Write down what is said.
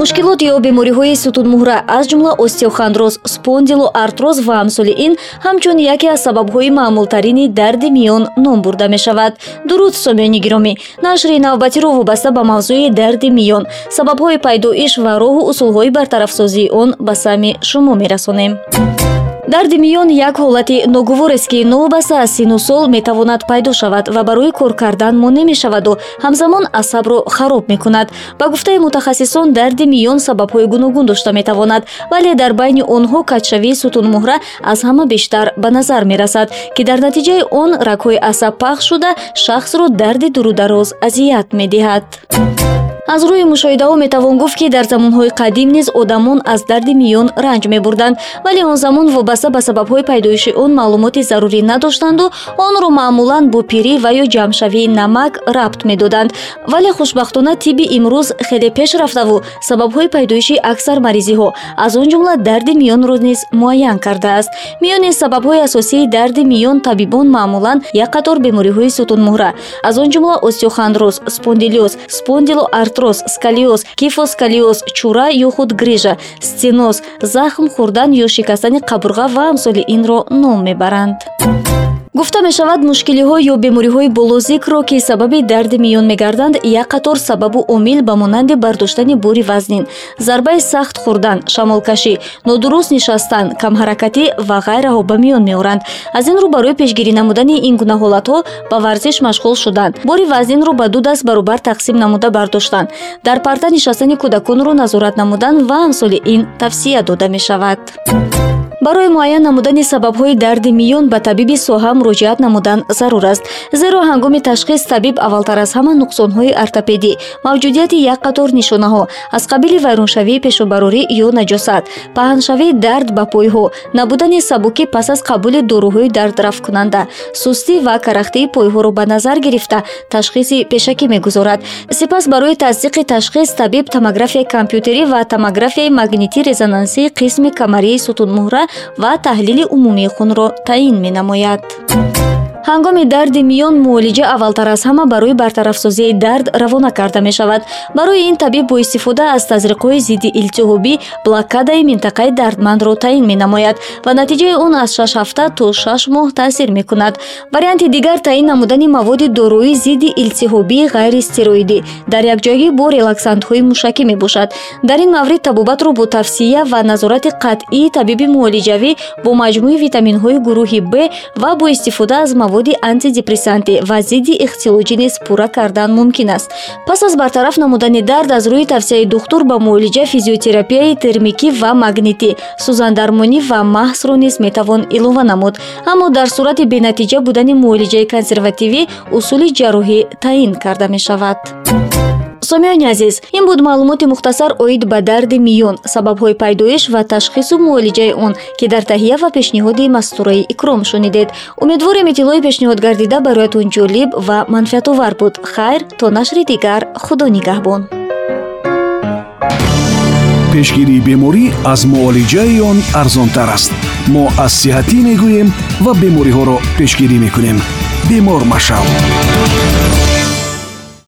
мушкилот ё бемориҳои сутунмуҳра аз ҷумла остеохондроз спондилоартроз ва амсоли ин ҳамчун яке аз сабабҳои маъмултарини дарди миён ном бурда мешавад. Дуруд сомиёни гиромӣ. Нашри навбатиро вобаста ба мавзӯи дарди миён. Сабабҳои пайдоиш ва роҳу усулҳои бартарафсозии он ба сами шумо мерасонем дарди миён як ҳолати ногуворест ки новобаста аз сину сол метавонад пайдо шавад ва барои кор кардан монеъ мешаваду ҳамзамон асабро хароб мекунад. Ба гуфтаи мутахассисон дарди миён сабабҳои гуногун дошта метавонад вале дар байни онҳо катшавии сутунмуҳра аз ҳама бештар ба назар мерасад ки дар натиҷаи он рагҳои асаб пахш шуда шахсро дарди дурудароз азият медиҳад аз рӯи мушоҳидаҳо метавон гуфт ки дар замонҳои қадим низ одамон аз дарди миён ранҷ мебурданд вале он замон вобаста ба сабабҳои пайдоиши он маълумоти зарурӣ надоштанду онро маъмулан бо пирӣ ва ё ҷамъшавии намак рабт медоданд. Вале хушбахтона тибби имрӯз хеле пеш рафтаву сабабҳои пайдоиши аксар маризиҳо. Аз он ҷумла дарди миёнро низ муайян кардааст. Миёни сабабҳои асосии дарди миён табибон маъмулан як қатор бемориҳои сутунмуҳра. Аз он ҷумла остеохондроз спондилиоз спондилоарт артроз сколиоз кифосколиоз чура ё худ грижа стеноз захм хӯрдан ё шикастани қабурға ва амсоли инро ном мебаранд гуфта мешавад мушкилиҳо ё бемориҳои болозикро ки сабаби дарди миён мегарданд як қатор сабабу омил ба монанди бардоштани бори вазнин. Зарбаи сахт хӯрдан шамолкашӣ нодуруст нишастан камҳаракатӣ ва ғайраҳо ба миён меоранд. Аз ин рӯ барои пешгирӣ намудани ин гуна ҳолатҳо ба варзиш машғул шудан бори вазнинро ба ду даст баробар тақсим намуда бардоштан дар парта нишастани кӯдаконро назорат намудан ва амсоли ин тавсия дода мешавад барои муайян намудани сабабҳои дарди миён ба табиби соҳа муроҷиат намудан зарур аст. Зеро ҳангоми ташхис табиб аввалтар аз ҳама нуқсонҳои ортопедӣ. Мавҷудияти як қатор нишонаҳо аз қабили вайроншавии пешобарорӣ ё наҷосат. Паҳншавии дард ба пойҳо набудани сабукӣ пас аз қабули доруҳои дардрафткунанда сустӣ ва карахтии пойҳоро ба назар гирифта ташхиси пешакӣ мегузорад. Сипас барои тасдиқи ташхис табиб томографияи компютерӣ ва томографияи магнитӣ резонансии қисми камарии сутунмуҳра ва таҳлили умумии хунро таъин менамояд ҳангоми дарди миён муолиҷа аввалтар аз ҳама барои бартарафсозии дард равона карда мешавад. Барои ин табиб бо истифода аз тазриқҳои зидди илтиҳобӣ блокадаи минтақаи дардмандро таъин менамояд ва натиҷаи он аз шаш ҳафта то шаш моҳ таъсир мекунад. Варианти дигар таъин намудани маводи дорои зидди илтиҳобии ғайристироидӣ дар якҷоягӣ бо релаксантҳои мушакӣ мебошад. Дар ин маврид табобатро бо тавсия ва назорати қатъии табиби муолиҷавӣ бо маҷмӯи витаминҳои гурӯҳи б ва бо истифода аз мавод маводи антидепрессанти ва зидди ихтилоҷӣ низ пурра кардан мумкин аст. Пас аз бартараф намудани дард аз рӯи тавсияи духтур ба муолиҷа физиотерапияи термикӣ ва магнитӣ сӯзандармонӣ ва маҳсро низ метавон илова намуд. Аммо дар сурати бенатиҷа будани муолиҷаи консервативӣ усули ҷарроҳӣ таъин карда мешавад сомиёни азиз ин буд маълумоти мухтасар оид ба дарди миён сабабҳои пайдоиш ва ташхису муолиҷаи он ки дар таҳия ва пешниҳоди мастураи икром шунидед. Умедворем иттилои пешниҳод гардида бароятон ҷолиб ва манфиатовар буд. Хайр то нашри дигар худо нигаҳбон. Пешгирии беморӣ аз муолиҷаи он арзонтар аст. Мо аз сиҳатӣ мегӯем ва бемориҳоро пешгирӣ мекунем. Бемор машав